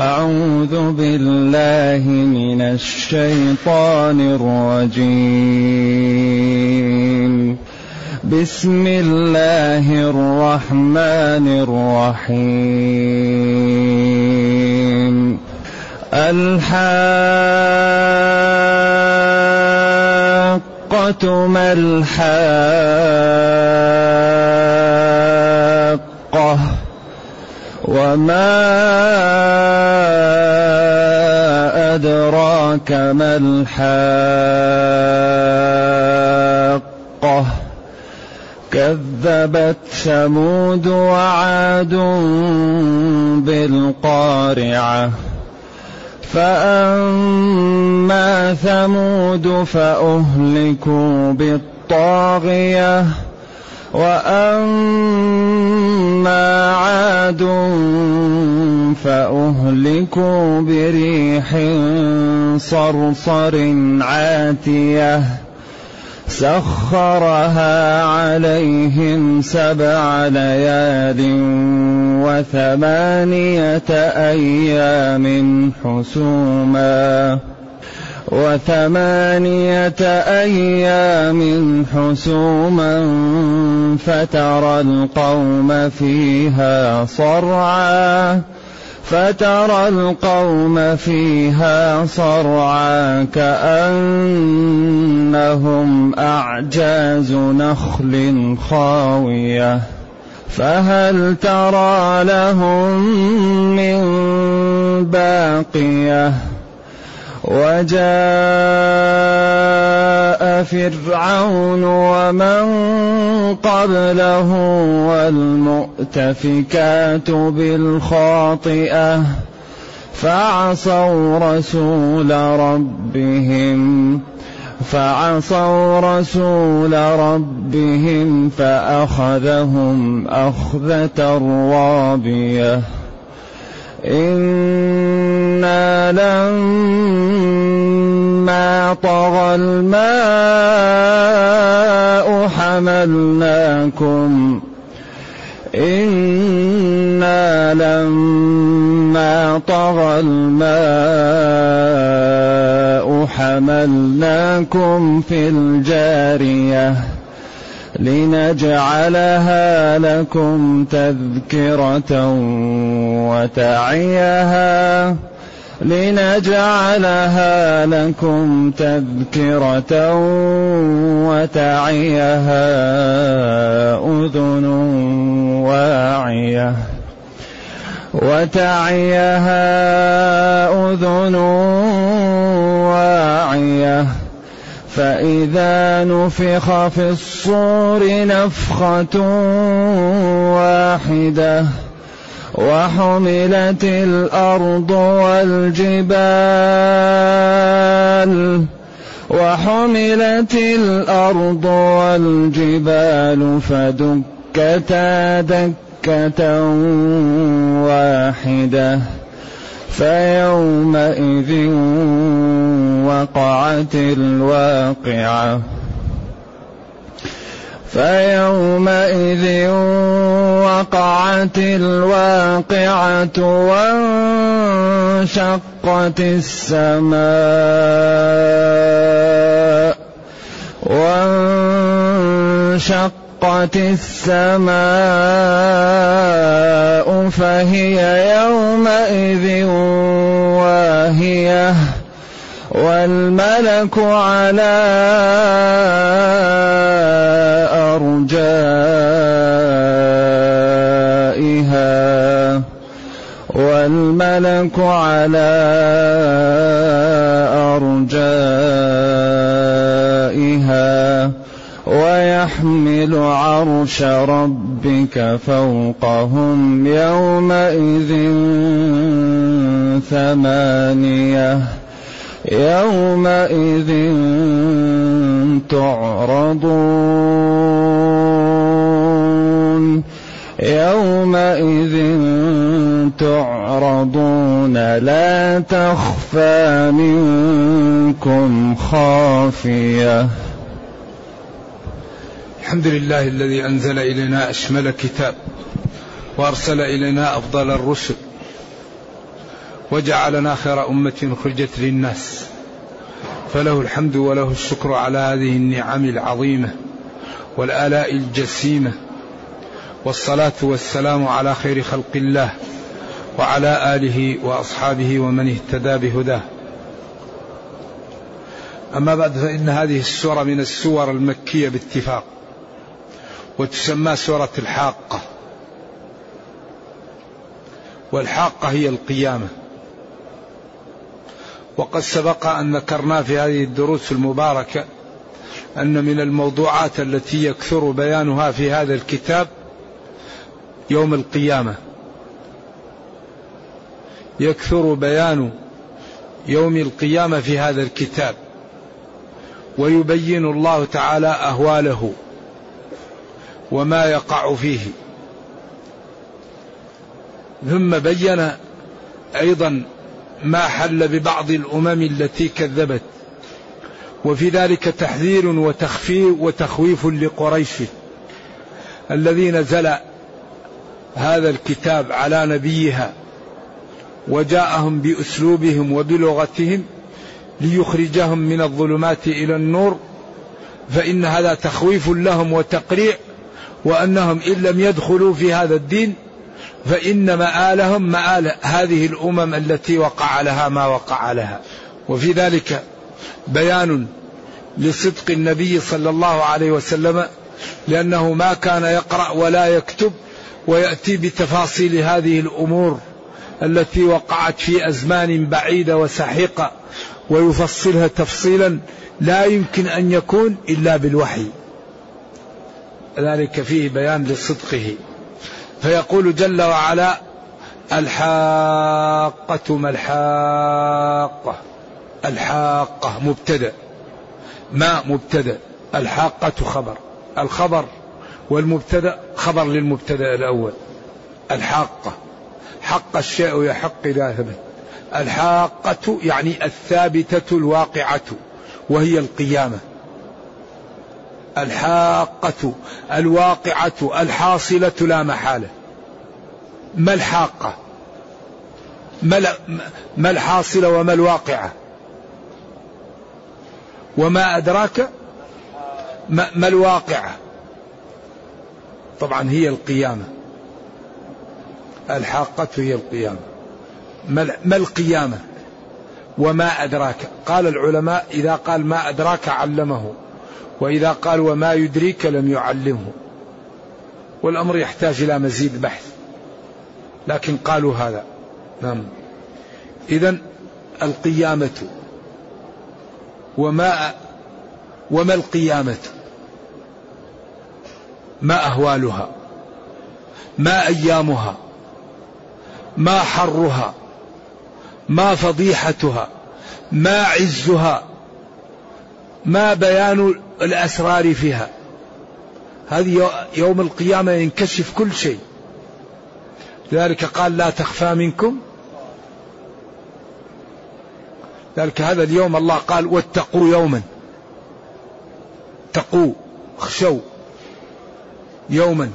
أعوذ بالله من الشيطان الرجيم. بسم الله الرحمن الرحيم. الحاقة ما الحاقة؟ وما أدراك ما الحاقة كذبت ثمود وعاد بالقارعة فأما ثمود فأهلكوا بالطاغية وأما عاد فأهلكوا بريح صرصر عاتية سخرها عليهم سبع ليال وثمانية أيام حسوما وثمانية أيام حسوما فترى القوم فيها صرعا فترى القوم فيها صرعا كأنهم أعجاز نخل خاوية. فهل ترى لهم من باقية؟ وجاء فرعون ومن قبله والمؤتفكات بالخاطئة فعصوا رسول ربهم فعصوا رسول ربهم فأخذهم أخذة رابية إنا لما طغى الماء حملناكم إنا لما طغى الماء حملناكم في الجاريه لنجعلها لكم تذكرة وتعيها. لنجعلها لكم تذكرة وتعيها. أذن واعية. وتعيها. أذن واعية. فإذا نفخ في الصور نفخة واحدة وحملت الأرض والجبال وحملت الأرض والجبال فدكتا دكة واحدة فيومئذ وقعت الواقعة. فيومئذ وقعت الواقعة وانشقت السماء. وانشق وانشقت السماء فهي يومئذ واهية والملك على أرجائها والملك على أرجائها ويحمل عرش ربك فوقهم يومئذ ثمانية. يومئذ تعرضون. يومئذ تعرضون. لا تخفى منكم خافية. الحمد لله الذي أنزل إلينا أشمل كتاب وأرسل إلينا أفضل الرسل وجعلنا خير أمة أخرجت للناس فله الحمد وله الشكر على هذه النعم العظيمة والآلاء الجسيمة والصلاة والسلام على خير خلق الله وعلى آله وأصحابه ومن اهتدى بهداه. أما بعد فإن هذه السورة من السور المكية باتفاق. وتسمى سورة الحاقة. والحاقة هي القيامة. وقد سبق أن ذكرنا في هذه الدروس المباركة أن من الموضوعات التي يكثر بيانها في هذا الكتاب يوم القيامة. يكثر بيان يوم القيامة في هذا الكتاب. ويبين الله تعالى أهواله. وما يقع فيه. ثم بين أيضا ما حل ببعض الأمم التي كذبت. وفي ذلك تحذير وتخفيف وتخويف لقريش. الذي نزل هذا الكتاب على نبيها وجاءهم بأسلوبهم وبلغتهم ليخرجهم من الظلمات إلى النور فإن هذا تخويف لهم وتقريع وأنهم إن لم يدخلوا في هذا الدين فإن مآلهم مآل هذه الأمم التي وقع لها ما وقع لها وفي ذلك بيان لصدق النبي صلى الله عليه وسلم لأنه ما كان يقرأ ولا يكتب ويأتي بتفاصيل هذه الأمور التي وقعت في أزمان بعيدة وسحيقه ويفصلها تفصيلا لا يمكن أن يكون إلا بالوحي. ذلك فيه بيان لصدقه. فيقول جل وعلا: الحاقة ما الحاقة؟ الحاقة مبتدأ. ما مبتدأ؟ الحاقة خبر. الخبر والمبتدأ خبر للمبتدأ الأول. الحاقة. حق الشيء يحق إذا ثبت الحاقة يعني الثابتة الواقعة وهي القيامة. الحاقة الواقعة الحاصلة لا محالة. ما الحاقة؟ ما الحاصلة وما الواقعة؟ وما أدراك؟ ما الواقعة؟ طبعا هي القيامة. الحاقة هي القيامة. ما القيامة؟ وما أدراك. قال العلماء إذا قال ما أدراك علمه. وإذا قال وما يدريك لم يعلمه. والأمر يحتاج إلى مزيد بحث. لكن قالوا هذا. نعم. إذا القيامة. وما وما القيامة؟ ما أهوالها؟ ما أيامها؟ ما حرها؟ ما فضيحتها؟ ما عزها؟ ما بيان الأسرار فيها. هذه يوم القيامة ينكشف كل شيء. لذلك قال لا تخفى منكم. ذلك هذا اليوم الله قال واتقوا يوما. اتقوا اخشوا يوما.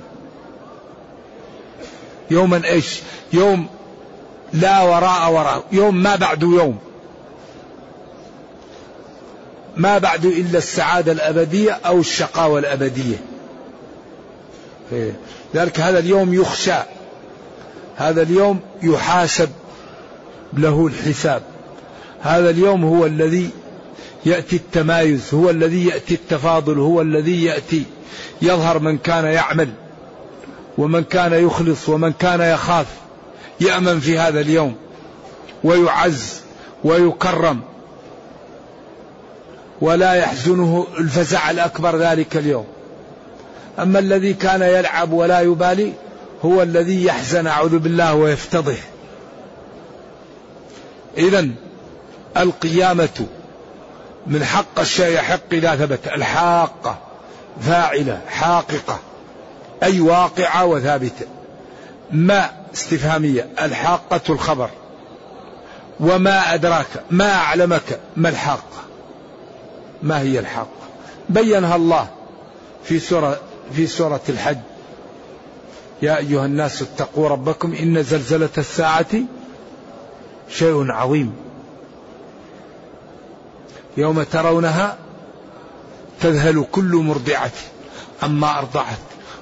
يوما إيش؟ يوم لا وراء وراء. يوم ما بعد يوم. ما بعد إلا السعادة الأبدية أو الشقاوة الأبدية. ذلك هذا اليوم يخشى هذا اليوم يحاسب له الحساب. هذا اليوم هو الذي يأتي التمايز هو الذي يأتي التفاضل هو الذي يأتي يظهر من كان يعمل ومن كان يخلص ومن كان يخاف يأمن في هذا اليوم ويعز ويكرم ولا يحزنه الفزع الأكبر ذلك اليوم. أما الذي كان يلعب ولا يبالي هو الذي يحزن أعوذ بالله ويفتضح. إذا القيامة من حق الشيء يحق إذا ثبت الحاقة فاعلة حاققة أي واقعة وثابتة. ما استفهامية؟ الحاقة الخبر. وما أدراك؟ ما أعلمك؟ ما الحاقة؟ ما هي الحاقة بينها الله في سورة في سورة الحج. يا أيها الناس اتقوا ربكم إن زلزلة الساعة شيء عظيم. يوم ترونها تذهل كل مرضعة عما أرضعت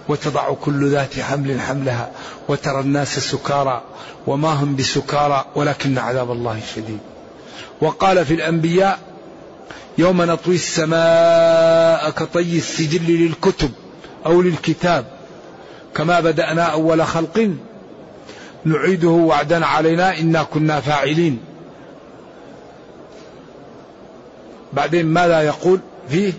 وتضع كل ذات حمل حملها وترى الناس سكارى وما هم بسكارى ولكن عذاب الله شديد. وقال في الأنبياء يوم نطوي السماء كطي السجل للكتب أو للكتاب كما بدأنا أول خلق. نعيده وعدا علينا إنا كنا فاعلين. بعدين ماذا يقول فيه؟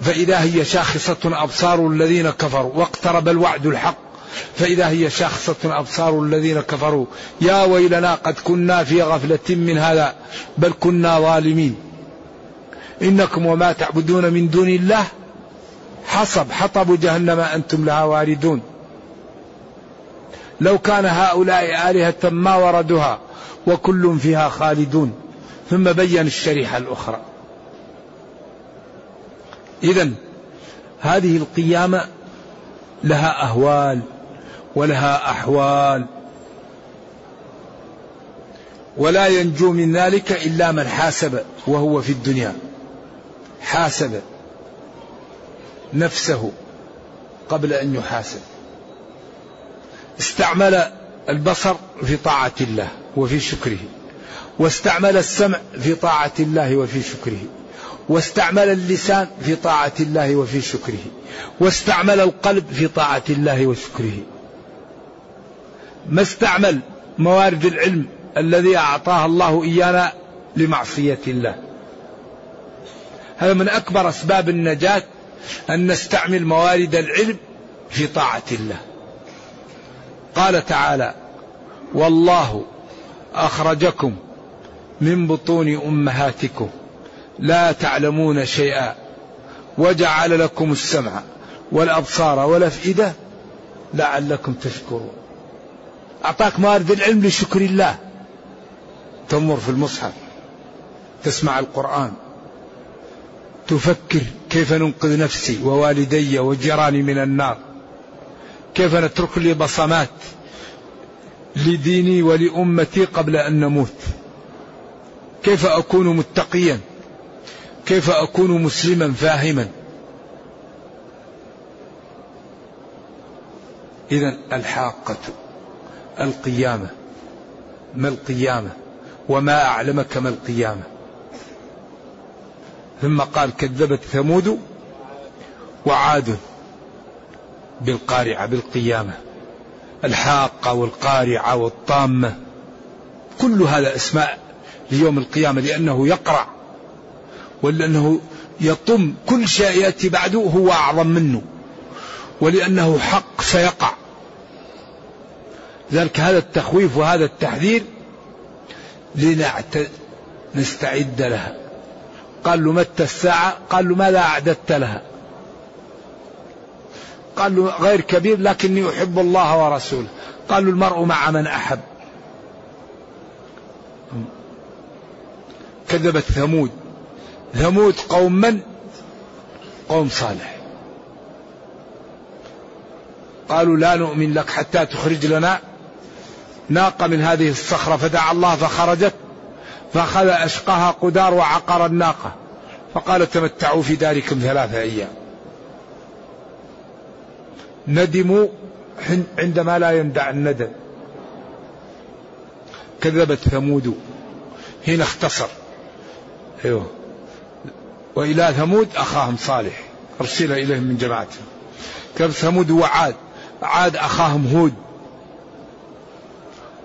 فإذا هي شاخصة أبصار الذين كفروا واقترب الوعد الحق. فإذا هي شاخصة أبصار الذين كفروا يا ويلنا قد كنا في غفلة من هذا بل كنا ظالمين. إنكم وما تعبدون من دون الله حصب حطب جهنم أنتم لها واردون. لو كان هؤلاء آلهة ما وردها وكل فيها خالدون. ثم بين الشريحة الأخرى. إذا هذه القيامة لها أهوال. ولها أحوال. ولا ينجو من ذلك إلا من حاسب وهو في الدنيا. حاسب نفسه قبل أن يحاسب. استعمل البصر في طاعة الله وفي شكره. واستعمل السمع في طاعة الله وفي شكره. واستعمل اللسان في طاعة الله وفي شكره. واستعمل القلب في طاعة الله وشكره. ما استعمل موارد العلم الذي أعطاها الله إيانا لمعصية الله. هذا من أكبر أسباب النجاة أن نستعمل موارد العلم في طاعة الله. قال تعالى والله أخرجكم من بطون أمهاتكم لا تعلمون شيئا وجعل لكم السمع والأبصار والأفئدة لعلكم تشكرون. أعطاك موارد العلم لشكر الله. تمر في المصحف تسمع القرآن تفكر كيف ننقذ نفسي ووالدي وجيراني من النار كيف نترك لي بصمات لديني ولأمتي قبل أن نموت كيف أكون متقيا كيف أكون مسلما فاهما. إذا الحاقة القيامة. ما القيامة؟ وما أعلمك ما القيامة. ثم قال كذبت ثمود وعاد بالقارعة بالقيامة. الحاقة والقارعة والطامة. كل هذا أسماء ليوم القيامة لأنه يقرع ولأنه يطم. كل شيء يأتي بعده هو أعظم منه ولأنه حق سيقع. ذلك هذا التخويف وهذا التحذير لنستعد لها. قال له متى الساعة؟ قال له ماذا أعددت لها؟ قال له غير كبير لكني أحب الله ورسوله. قال له المرء مع من أحب. كذبت ثمود. ثمود قوم من؟ قوم صالح. قالوا لا نؤمن لك حتى تخرج لنا ناقة من هذه الصخرة فدعا الله فخرجت فأخذ أشقاها قدار وعقر الناقة. فقال تمتعوا في داركم ثلاثة أيام. ندموا عندما لا يندع الندم. كذبت ثمود هنا اختصر. أيوه. وإلى ثمود أخاهم صالح. أرسل إليهم من جماعتهم. كذب ثمود وعاد. عاد أخاهم هود.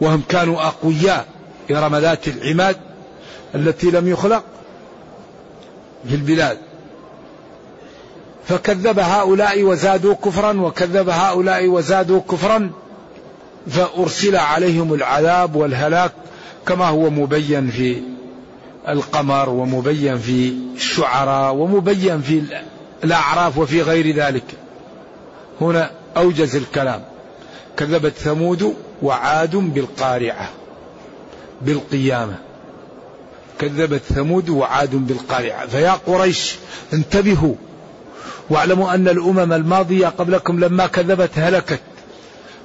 وهم كانوا أقوياء ارم ذات العماد التي لم يخلق في البلاد. فكذب هؤلاء وزادوا كفرا وكذب هؤلاء وزادوا كفرا فأرسل عليهم العذاب والهلاك كما هو مبين في القمر ومبين في الشعراء ومبين في الأعراف وفي غير ذلك. هنا أوجز الكلام. كذبت ثمود وعاد بالقارعة بالقيامة. كذبت ثمود وعاد بالقارعة. فيا قريش انتبهوا. واعلموا أن الأمم الماضية قبلكم لما كذبت هلكت.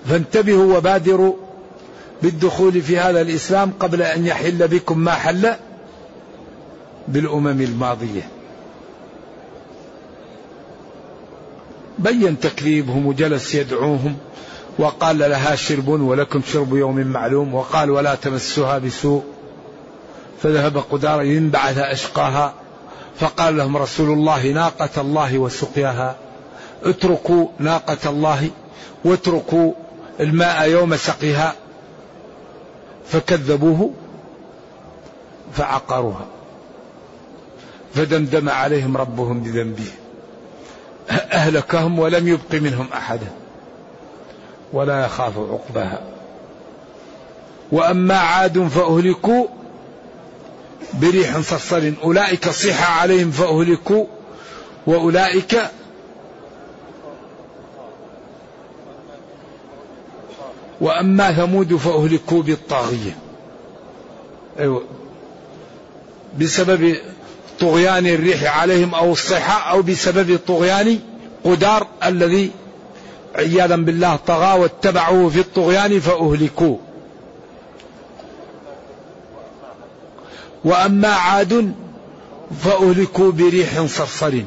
فانتبهوا وبادروا بالدخول في هذا الإسلام قبل أن يحل بكم ما حل بالأمم الماضية. بين تكذيبهم وجلس يدعوهم. وقال لها شرب ولكم شرب يوم معلوم وقال ولا تمسوها بسوء. فذهب قدار ينبعث أشقاها فقال لهم رسول الله ناقة الله وسقياها. اتركوا ناقة الله واتركوا الماء يوم سقيها. فكذبوه فعقروها. فدمدم عليهم ربهم بذنبهم أهلكهم ولم يبق منهم أحدا. ولا يخاف عقبها وأما عاد فأهلكوا بريح صرصر أولئك صيح عليهم فأهلكوا وأولئك وأما ثمود فأهلكوا بالطاغية. أيوة. بسبب طغيان الريح عليهم أو الصيحة أو بسبب طغيان قدار الذي عياذا بالله طغى واتبعوه في الطغيان فأهلكوا وأما عاد فأهلكوا بريح صرصر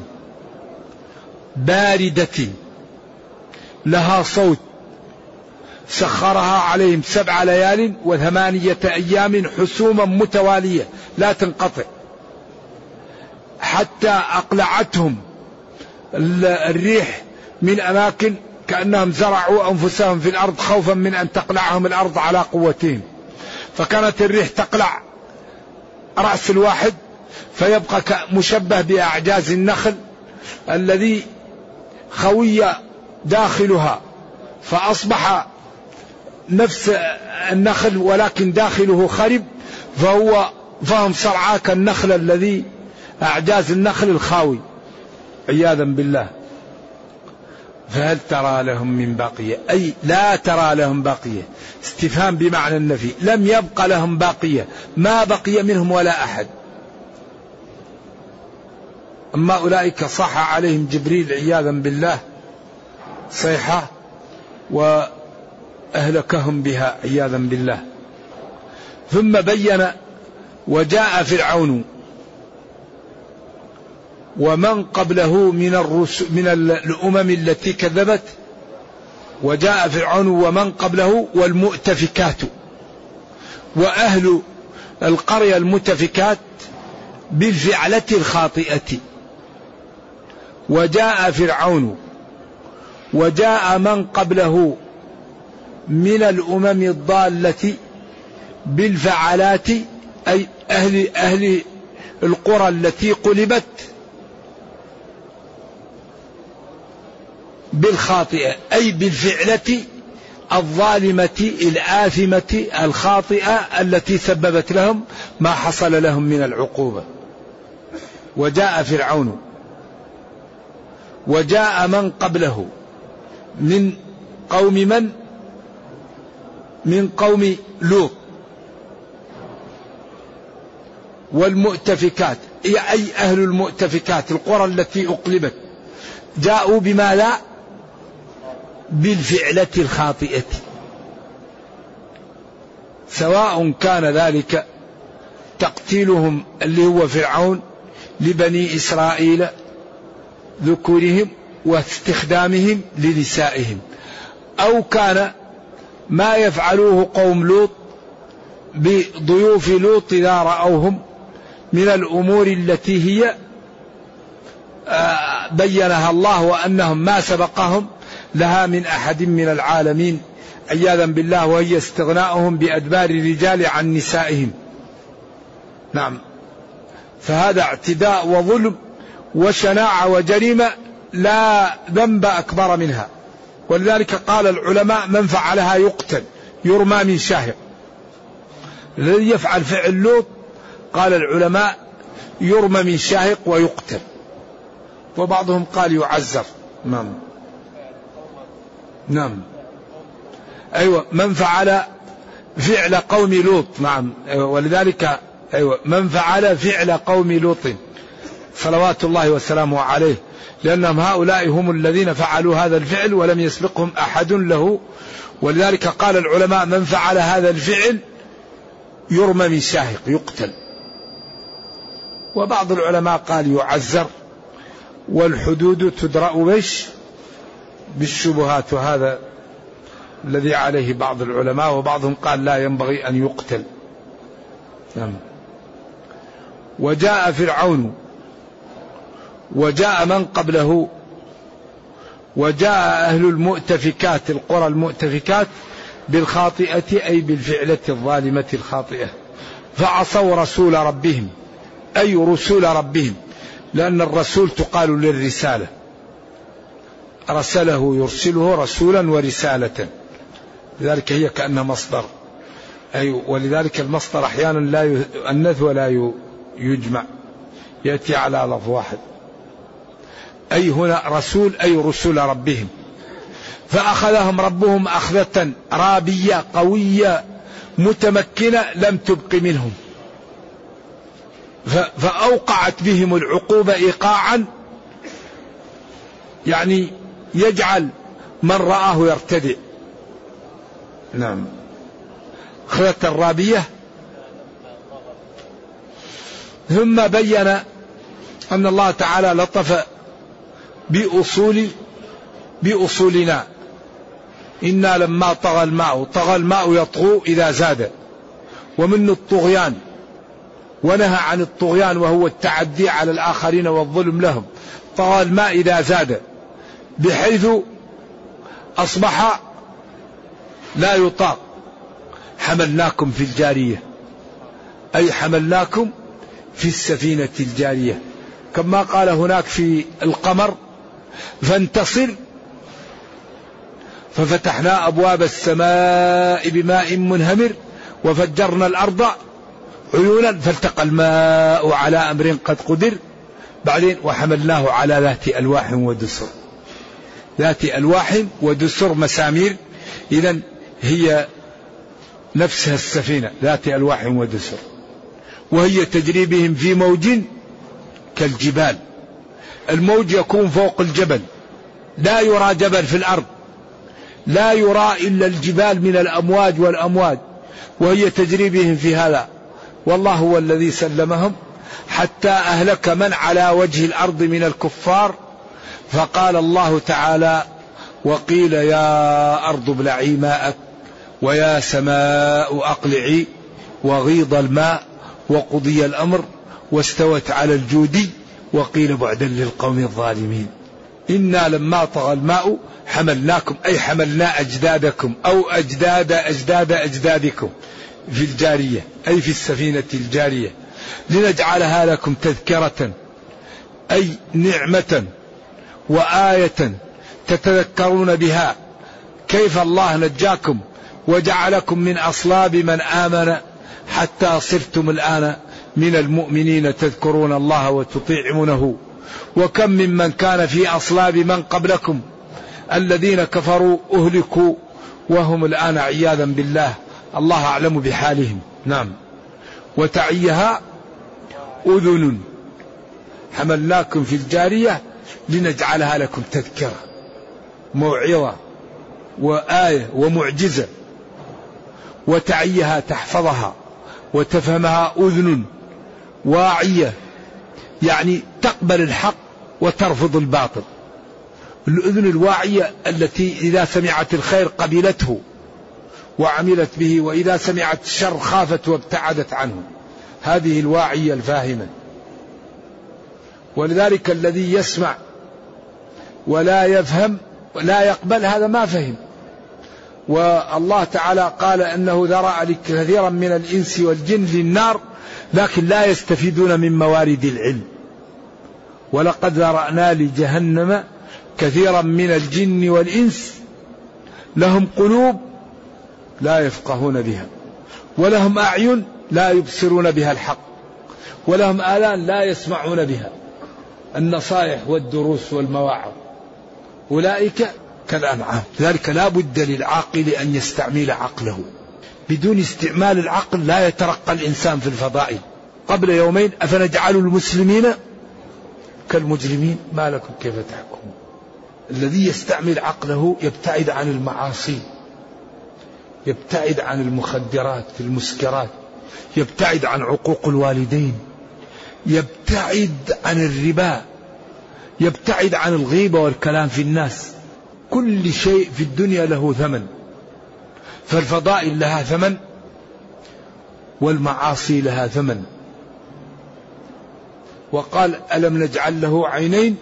باردة لها صوت سخرها عليهم سبع ليال وثمانية أيام حسوما متوالية لا تنقطع. حتى أقلعتهم الريح من أماكن كأنهم زرعوا أنفسهم في الأرض خوفا من أن تقلعهم الأرض على قوتهم. فكانت الريح تقلع رأس الواحد فيبقى مشبه بأعجاز النخل الذي خوي داخلها. فأصبح نفس النخل ولكن داخله خرب فهو فهم صرعاء كالنخل الذي أعجاز النخل الخاوي. عياذا بالله. فهل ترى لهم من بقية؟ أي لا ترى لهم بقية. استفهام بمعنى النفي. لم يبق لهم باقية ما بقي منهم ولا أحد. أما أولئك صح عليهم جبريل عياذا بالله. صيحة. وأهلكهم بها عياذا بالله. ثم بين وجاء فرعون. ومن قبله من الرسل من الأمم التي كذبت وجاء فرعون ومن قبله والمؤتفكات. وأهل القرية المؤتفكات بالفعلة الخاطئة. وجاء فرعون وجاء من قبله من الأمم الضالة بالفعلات أي أهل أهل القرى التي قلبت. بالخاطئة أي بالفعلة الظالمة الآثمة الخاطئة التي سببت لهم ما حصل لهم من العقوبة. وجاء فرعون. وجاء من قبله. من قوم من؟ من قوم لوط. والمؤتفكات. أي أهل المؤتفكات القرى التي أقلبت. جاءوا بما لا بالفعلة الخاطئة. سواء كان ذلك تقتيلهم اللي هو فرعون لبني إسرائيل ذكورهم واستخدامهم لنسائهم. أو كان ما يفعلوه قوم لوط بضيوف لوط إذا رأوهم من الأمور التي هي آه، بينها الله وأنهم ما سبقهم لها من أحد من العالمين عياذا بالله وهي استغناؤهم بأدبار الرجال عن نسائهم. نعم. فهذا اعتداء وظلم وشناعة وجريمة لا ذنب أكبر منها. ولذلك قال العلماء من فعلها يقتل يرمى من شاهق. الذي يفعل فعل لوط قال العلماء يرمى من شاهق ويقتل. وبعضهم قال يعزر. نعم. نعم. أيوة من فعل فعل قوم لوط. نعم. أيوة ولذلك أيوة من فعل فعل قوم لوط. صلوات الله وسلامه عليه. لأنهم هؤلاء هم الذين فعلوا هذا الفعل ولم يسبقهم أحد له. ولذلك قال العلماء من فعل هذا الفعل يرمى من شاهق يقتل. وبعض العلماء قال يعزر. والحدود تدرأ بش بالشبهات وهذا الذي عليه بعض العلماء وبعضهم قال لا ينبغي أن يقتل. نعم. وجاء فرعون وجاء من قبله وجاء أهل المؤتفكات القرى المؤتفكات بالخاطئة أي بالفعلة الظالمة الخاطئة. فعصوا رسول ربهم أي رسول ربهم لأن الرسول تقال للرسالة. رسله يرسله رسولا ورسالة. لذلك هي كأنها مصدر. أي ولذلك المصدر أحيانا لا يؤنث ولا يجمع. يأتي على لفظ واحد. أي هنا رسول أي رسول ربهم. فأخذهم ربهم أخذة رابية قوية متمكنة لم تبق منهم. فأوقعت بهم العقوبة إيقاعا. يعني يجعل من رآه يرتدع نعم. أخذة الرابية. ثم بين أن الله تعالى لطف بأصول بأصولنا. إنا لما طغى الماء طغى الماء يطغو إذا زاد. ومن الطغيان. ونهى عن الطغيان وهو التعدي على الآخرين والظلم لهم. طغى الماء إذا زاد. بحيث أصبح لا يطاق. حملناكم في الجارية. أي حملناكم في السفينة الجارية. كما قال هناك في القمر فانتصر. ففتحنا أبواب السماء بماء منهمر وفجرنا الأرض عيونا فالتقى الماء على أمر قد قدر. بعدين وحملناه على ذات ألواح ودسر. ذات ألواح ودسر مسامير. إذا هي نفسها السفينة ذات ألواح ودسر وهي تجري بهم في موج كالجبال. الموج يكون فوق الجبل. لا يرى جبل في الأرض. لا يرى إلا الجبال من الأمواج والأمواج. وهي تجري بهم في هذا. والله هو الذي سلمهم حتى أهلك من على وجه الأرض من الكفار فقال الله تعالى وقيل يا أرض ابلعي ماءك ويا سماء أقلعي وغيض الماء وقضي الأمر واستوت على الجودي وقيل بعدا للقوم الظالمين. إنا لما طغى الماء حملناكم أي حملنا أجدادكم أو أجداد أجداد أجدادكم في الجارية أي في السفينة الجارية. لنجعلها لكم تذكرة أي نعمة وآية تتذكرون بها. كيف الله نجاكم وجعلكم من أصلاب من آمن حتى صرتم الآن من المؤمنين تذكرون الله وتطيعونه. وكم ممن كان في أصلاب من قبلكم الذين كفروا أهلكوا وهم الآن عياذا بالله. الله أعلم بحالهم. نعم. وتعيها أذن حملناكم في الجارية لنجعلها لكم تذكرة موعظة وآية ومعجزة وتعيها تحفظها وتفهمها أذن واعية يعني تقبل الحق وترفض الباطل. الأذن الواعية التي إذا سمعت الخير قبلته وعملت به وإذا سمعت الشر خافت وابتعدت عنه. هذه الواعية الفاهمة. ولذلك الذي يسمع ولا يفهم ولا يقبل هذا ما فهم. والله تعالى قال إنه ذرأ لكثيرا من الإنس والجن للنار لكن لا يستفيدون من موارد العلم. ولقد ذرأنا لجهنم كثيرا من الجن والإنس لهم قلوب لا يفقهون بها ولهم أعين لا يبصرون بها الحق ولهم آلان لا يسمعون بها. النصائح والدروس والمواعظ. أولئك كالأنعام. لذلك لا بد للعاقل أن يستعمل عقله. بدون استعمال العقل لا يترقى الإنسان في الفضائل. قبل يومين أفنجعل المسلمين كالمجرمين؟ ما لكم كيف تحكمون؟ الذي يستعمل عقله يبتعد عن المعاصي يبتعد عن المخدرات المسكرات يبتعد عن عقوق الوالدين. يبتعد عن الربا يبتعد عن الغيبة والكلام في الناس. كل شيء في الدنيا له ثمن. فالفضائل لها ثمن والمعاصي لها ثمن. وقال ألم نجعل له عينين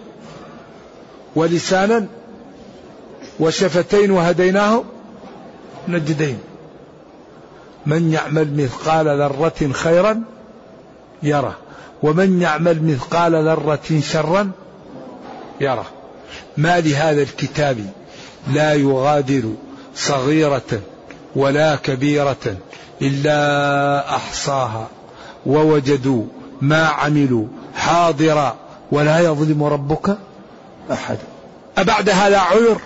ولسانا وشفتين وهديناه نجدين. من يعمل مثقال ذرة خيرا يره ومن يعمل مثقال ذرة شرا يره ما لهذا الكتاب لا يغادر صغيرة ولا كبيرة إلا أحصاها. ووجدوا ما عملوا حاضرا ولا يظلم ربك أحد. أبعد هذا عذر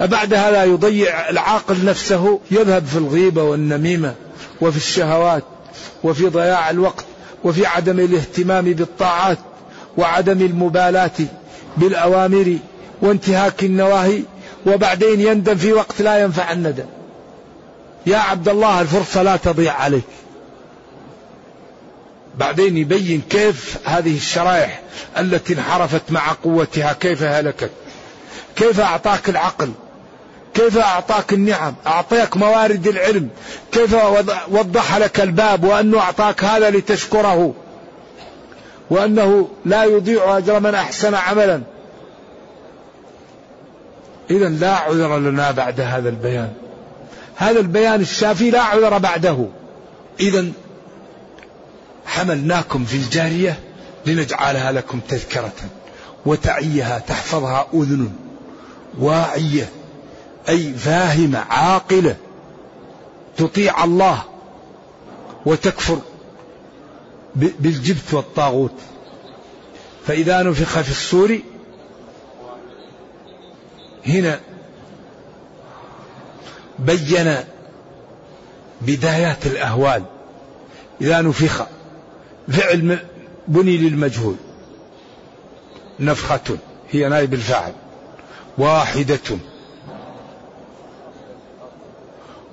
أبعد هذا يضيع العاقل نفسه؟ يذهب في الغيبة والنميمة وفي الشهوات. وفي ضياع الوقت وفي عدم الاهتمام بالطاعات وعدم المبالاة بالأوامر وانتهاك النواهي وبعدين يندم في وقت لا ينفع الندم. يا عبد الله الفرصة لا تضيع عليك. بعدين يبين كيف هذه الشرائح التي انحرفت مع قوتها كيف هلكت كيف أعطاك العقل. كيف أعطاك النعم؟ أعطاك موارد العلم. كيف وضح لك الباب وأنه أعطاك هذا لتشكره. وأنه لا يضيع أجر من أحسن عملا. إذا لا عذر لنا بعد هذا البيان. هذا البيان الشافي لا عذر بعده. إذا حملناكم في الجارية لنجعلها لكم تذكرة. وتعيها تحفظها أذن. واعية. أي فاهمة عاقلة. تطيع الله وتكفر بالجبت والطاغوت. فإذا نفخ في الصور هنا بين بدايات الأهوال. إذا نفخ فعل بني للمجهول. نفخة هي نائب الفاعل. واحدة.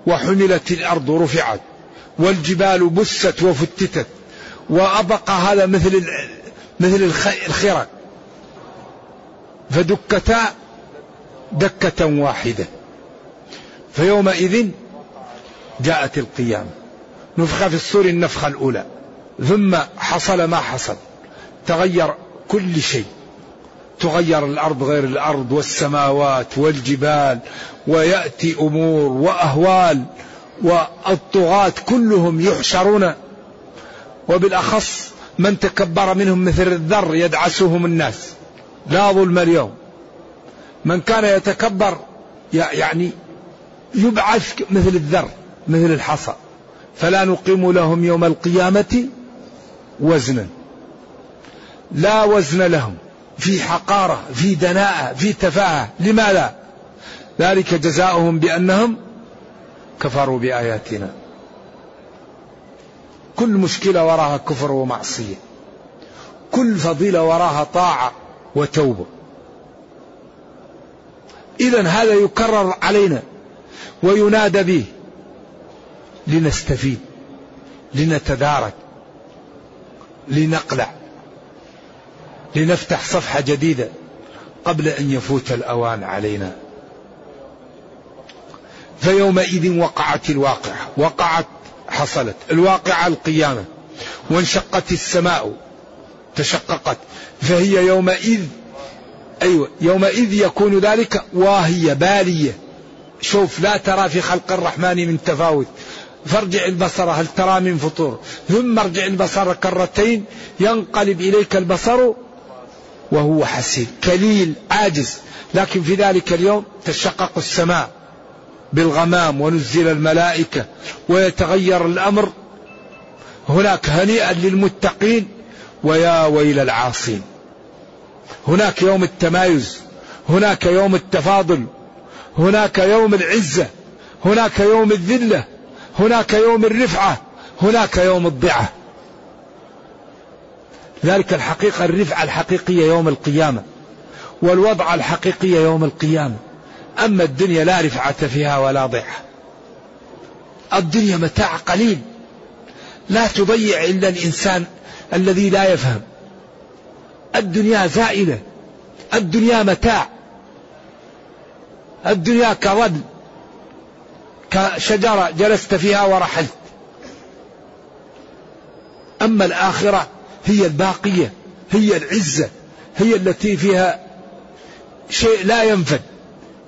وحملت الأرض رفعت والجبال بست وفتتت وأبقى هذا مثل مثل الخرق. فدكتا دكة واحدة. فيومئذ جاءت القيامة. نفخ في الصور النفخة الأولى. ثم حصل ما حصل. تغير كل شيء. تغير الأرض غير الأرض والسماوات والجبال ويأتي أمور وأهوال والطغاة كلهم يحشرون. وبالأخص من تكبر منهم مثل الذر يدعسهم الناس. لا ظلم اليوم. من كان يتكبر يعني يبعث مثل الذر مثل الحصى. فلا نقيم لهم يوم القيامة وزنا. لا وزن لهم. في حقارة في دناءة في تفاهة. لماذا؟ ذلك جزاؤهم بأنهم كفروا بآياتنا. كل مشكلة وراها كفر ومعصية. كل فضيلة وراها طاعة وتوبة. إذا هذا يكرر علينا وينادى به. لنستفيد لنتدارك لنقلع. لنفتح صفحة جديدة قبل أن يفوت الأوان علينا. فيومئذ وقعت الواقعة وقعت حصلت الواقعة القيامة وانشقت السماء تشققت. فهي يومئذ أيوة يومئذ يكون ذلك واهية بالية. شوف لا ترى في خلق الرحمن من تفاوت. فارجع البصر هل ترى من فطور؟ ثم ارجع البصر كرتين ينقلب إليك البصر وهو حسير. كليل عاجز. لكن في ذلك اليوم تشقق السماء بالغمام ونزل الملائكة ويتغير الأمر. هناك هنيئا للمتقين ويا ويل العاصين. هناك يوم التمايز هناك يوم التفاضل هناك يوم العزة هناك يوم الذلة هناك يوم الرفعة هناك يوم الضعة. ذلك الحقيقة الرفعة الحقيقية يوم القيامة والوضع الحقيقية يوم القيامة. أما الدنيا لا رفعة فيها ولا ضعة الدنيا متاع قليل. لا تضيع إلا الإنسان الذي لا يفهم. الدنيا زائلة الدنيا متاع. الدنيا كظل. كشجرة جلست فيها ورحلت. أما الآخرة هي الباقية هي العزة هي التي فيها شيء لا ينفد.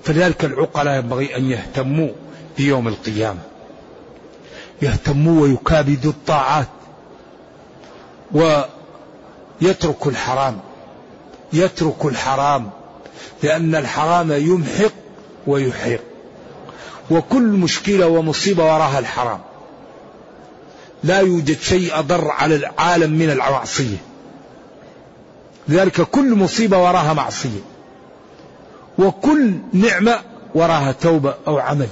فلذلك العقلاء ينبغي أن يهتموا بيوم القيامة. يهتموا ويكابدوا الطاعات ويترك الحرام يترك الحرام لأن الحرام يمحق ويحيق. وكل مشكلة ومصيبة وراها الحرام. لا يوجد شيء أضر على العالم من المعصية لذلك كل مصيبة وراها معصية. وكل نعمة وراها توبة أو عمل.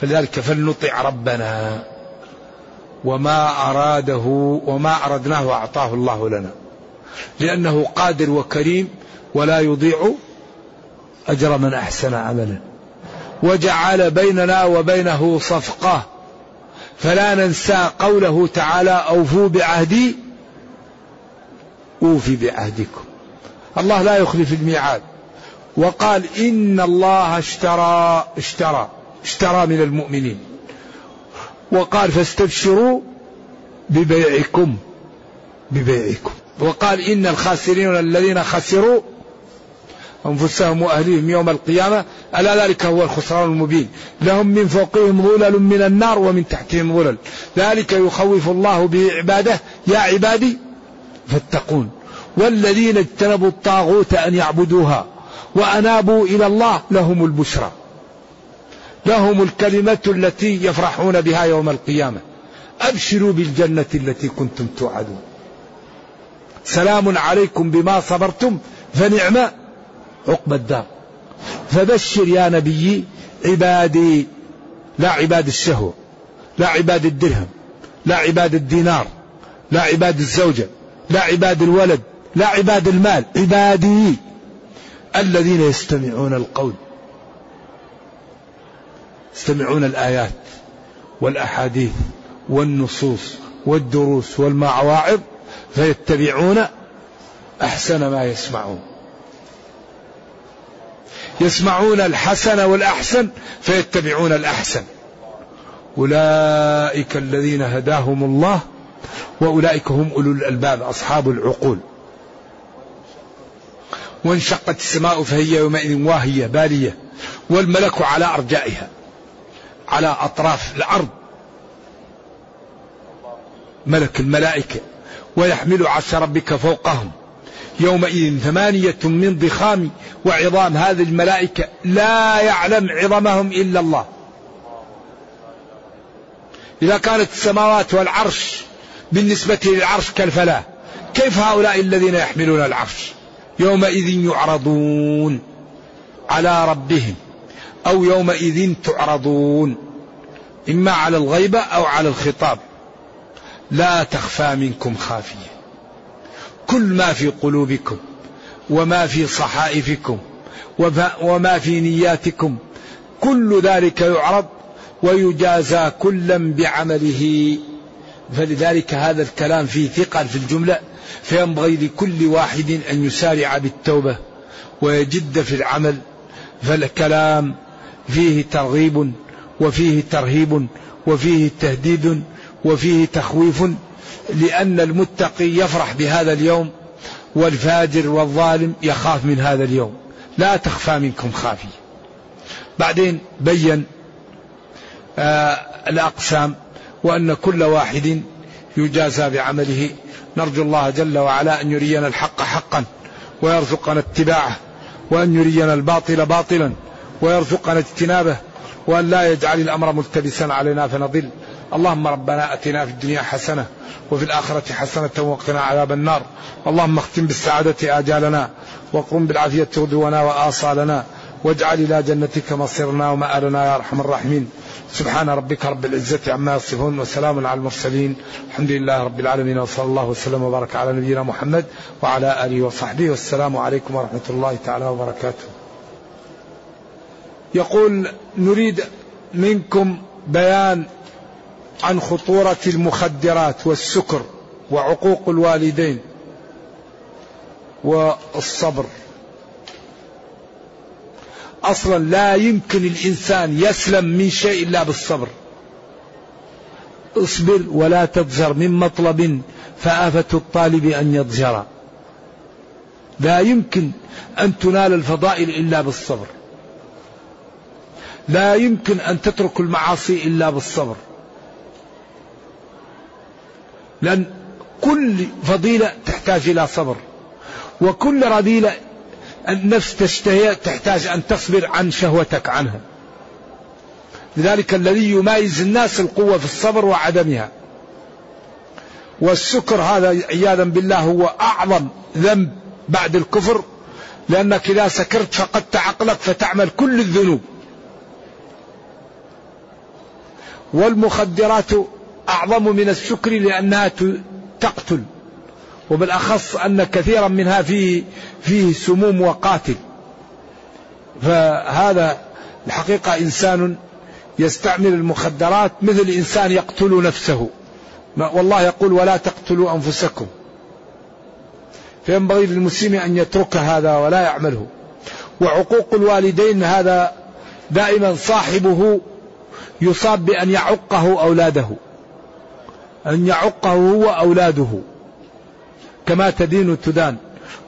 فلذلك فلنطع ربنا وما أراده وما أردناه أعطاه الله لنا. لأنه قادر وكريم ولا يضيع أجر من أحسن عملا. وجعل بيننا وبينه صفقة. فلا ننسى قوله تعالى أوفوا بعهدي أوفي بعهدكم. الله لا يخلف الميعاد. وقال إن الله اشترى اشترى اشترى من المؤمنين. وقال فاستبشروا ببيعكم ببيعكم. وقال إن الخاسرين الذين خسروا أنفسهم وأهليهم يوم القيامة ألا ذلك هو الخسران المبين. لهم من فوقهم ظلل من النار ومن تحتهم ظلل ذلك يخوف الله به عباده يا عبادي فاتقون. والذين اجتنبوا الطاغوت أن يعبدوها وأنابوا إلى الله لهم البشرى. لهم الكلمة التي يفرحون بها يوم القيامة. أبشروا بالجنة التي كنتم توعدون. سلام عليكم بما صبرتم فنعم عقب الدار. فبشر يا نبي عبادي لا عباد الشهوة لا عباد الدرهم لا عباد الدينار لا عباد الزوجة لا عباد الولد لا عباد المال عبادي الذين يستمعون القول يستمعون الآيات والأحاديث والنصوص والدروس والمواعظ فيتبعون أحسن ما يسمعون. يسمعون الحسن والأحسن فيتبعون الأحسن. أولئك الذين هداهم الله وأولئك هم أولو الألباب أصحاب العقول. وانشقت السماء فهي يومئذ واهية بالية. والملك على أرجائها على أطراف الأرض. ملك الملائكة ويحمل عرش ربك فوقهم. يومئذ ثمانية من ضخام وعظام هذه الملائكة لا يعلم عظمهم إلا الله. إذا كانت السماوات والعرش بالنسبة للعرش كالفلاة كيف هؤلاء الذين يحملون العرش؟ يومئذ يعرضون على ربهم أو يومئذ تعرضون إما على الغيبة أو على الخطاب. لا تخفى منكم خافية. كل ما في قلوبكم وما في صحائفكم وما في نياتكم كل ذلك يعرض ويجازى كلا بعمله. فلذلك هذا الكلام فيه ثقل في الجملة فينبغي لكل واحد أن يسارع بالتوبة ويجد في العمل فالكلام فيه ترغيب وفيه ترهيب وفيه تهديد وفيه تخويف لأن المتقي يفرح بهذا اليوم والفاجر والظالم يخاف من هذا اليوم. لا تخفى منكم خافية. بعدين بين آه الأقسام وأن كل واحد يجازى بعمله. نرجو الله جل وعلا أن يرينا الحق حقا ويرزقنا اتباعه وأن يرينا الباطل باطلا ويرزقنا اجتنابه وأن لا يجعل الأمر ملتبسا علينا فنضل. اللهم ربنا أتنا في الدنيا حسنة وفي الآخرة حسنة وقنا عذاب النار. اللهم اختم بالسعادة آجالنا وقم بالعافية غدونا وآصالنا واجعل إلى جنتك مصيرنا ومآلنا يا أرحم الراحمين. سبحان ربك رب العزة عما يصفون وسلام على المرسلين. الحمد لله رب العالمين وصلى الله وسلم وبارك على نبينا محمد وعلى آله وصحبه والسلام عليكم ورحمة الله تعالى وبركاته. يقول نريد منكم بيان عن خطورة المخدرات والسكر وعقوق الوالدين والصبر. أصلا لا يمكن الإنسان يسلم من شيء إلا بالصبر. اصبر ولا تضجر من مطلب فآفة الطالب أن يضجر. لا يمكن أن تنال الفضائل إلا بالصبر. لا يمكن أن تترك المعاصي إلا بالصبر. لأن كل فضيلة تحتاج إلى صبر وكل رذيلة النفس تشتهي تحتاج أن تصبر عن شهوتك عنها. لذلك الذي يميز الناس القوة في الصبر وعدمها. والسكر هذا عياذا بالله هو أعظم ذنب بعد الكفر لأنك إذا سكرت فقدت عقلك فتعمل كل الذنوب. والمخدرات أعظم من السكر لأنها تقتل. وبالأخص أن كثيرا منها فيه, فيه سموم وقاتل. فهذا الحقيقة إنسان يستعمل المخدرات مثل إنسان يقتل نفسه. والله يقول ولا تقتلوا أنفسكم. فينبغي للمسلم أن يترك هذا ولا يعمله. وعقوق الوالدين هذا دائما صاحبه يصاب بأن يعقه أولاده. أن يعقه هو أولاده كما تدين تدان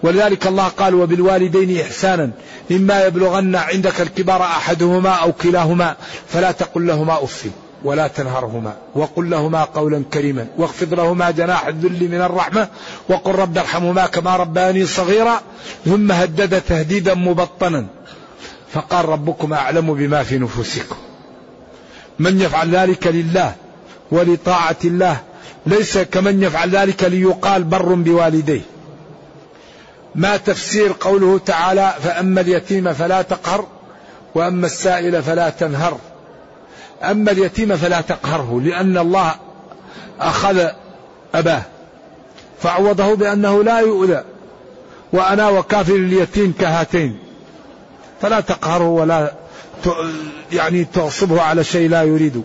ولذلك الله قال وبالوالدين إحسانا إما يبلغن عندك الكبار أحدهما أو كلاهما فلا تقل لهما أف ولا تنهرهما وقل لهما قولا كريما واخفض لهما جناح الذل من الرحمة وقل رب ارحمهما كما رباني صغيرا. ثم هدد تهديدا مبطنا فقال ربكم أعلم بما في نفوسكم. من يفعل ذلك لله؟ ولطاعة الله. ليس كمن يفعل ذلك ليقال بر بوالديه. ما تفسير قوله تعالى فأما اليتيم فلا تقهر وأما السائل فلا تنهر. أما اليتيم فلا تقهره لأن الله أخذ أباه فعوضه بأنه لا يؤذى. وأنا وكافر اليتيم كهاتين فلا تقهره ولا يعني تغصبه على شيء لا يريده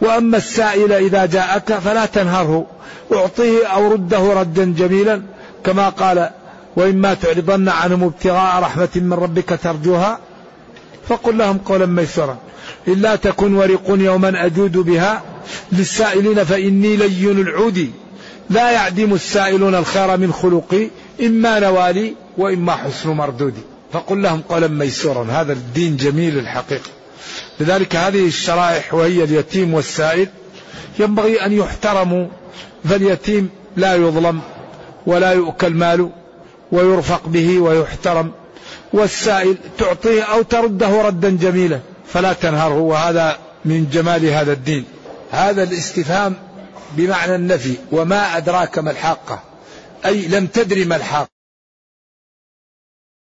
وأما السائل إذا جاءك فلا تنهره. أعطيه أو رده ردا جميلا كما قال وإما تعرضن عنهم ابتغاء رحمة من ربك ترجوها فقل لهم قولا ميسرا. إلا تكن ورق يوما أجود بها للسائلين فإني لين العود. لا يعدم السائلون الخير من خلقي إما نوالي وإما حسن مردودي. فقل لهم قولا ميسورا. هذا الدين جميل الحقيقة. لذلك هذه الشرائح وهي اليتيم والسائل ينبغي أن يحترموا فاليتيم لا يظلم ولا يؤكل ماله ويرفق به ويحترم والسائل تعطيه أو ترده ردا جميلا فلا تنهره. وهذا من جمال هذا الدين. هذا الاستفهام بمعنى النفي وما أدراك ما الحاقة أي لم تدري ما الحاقة.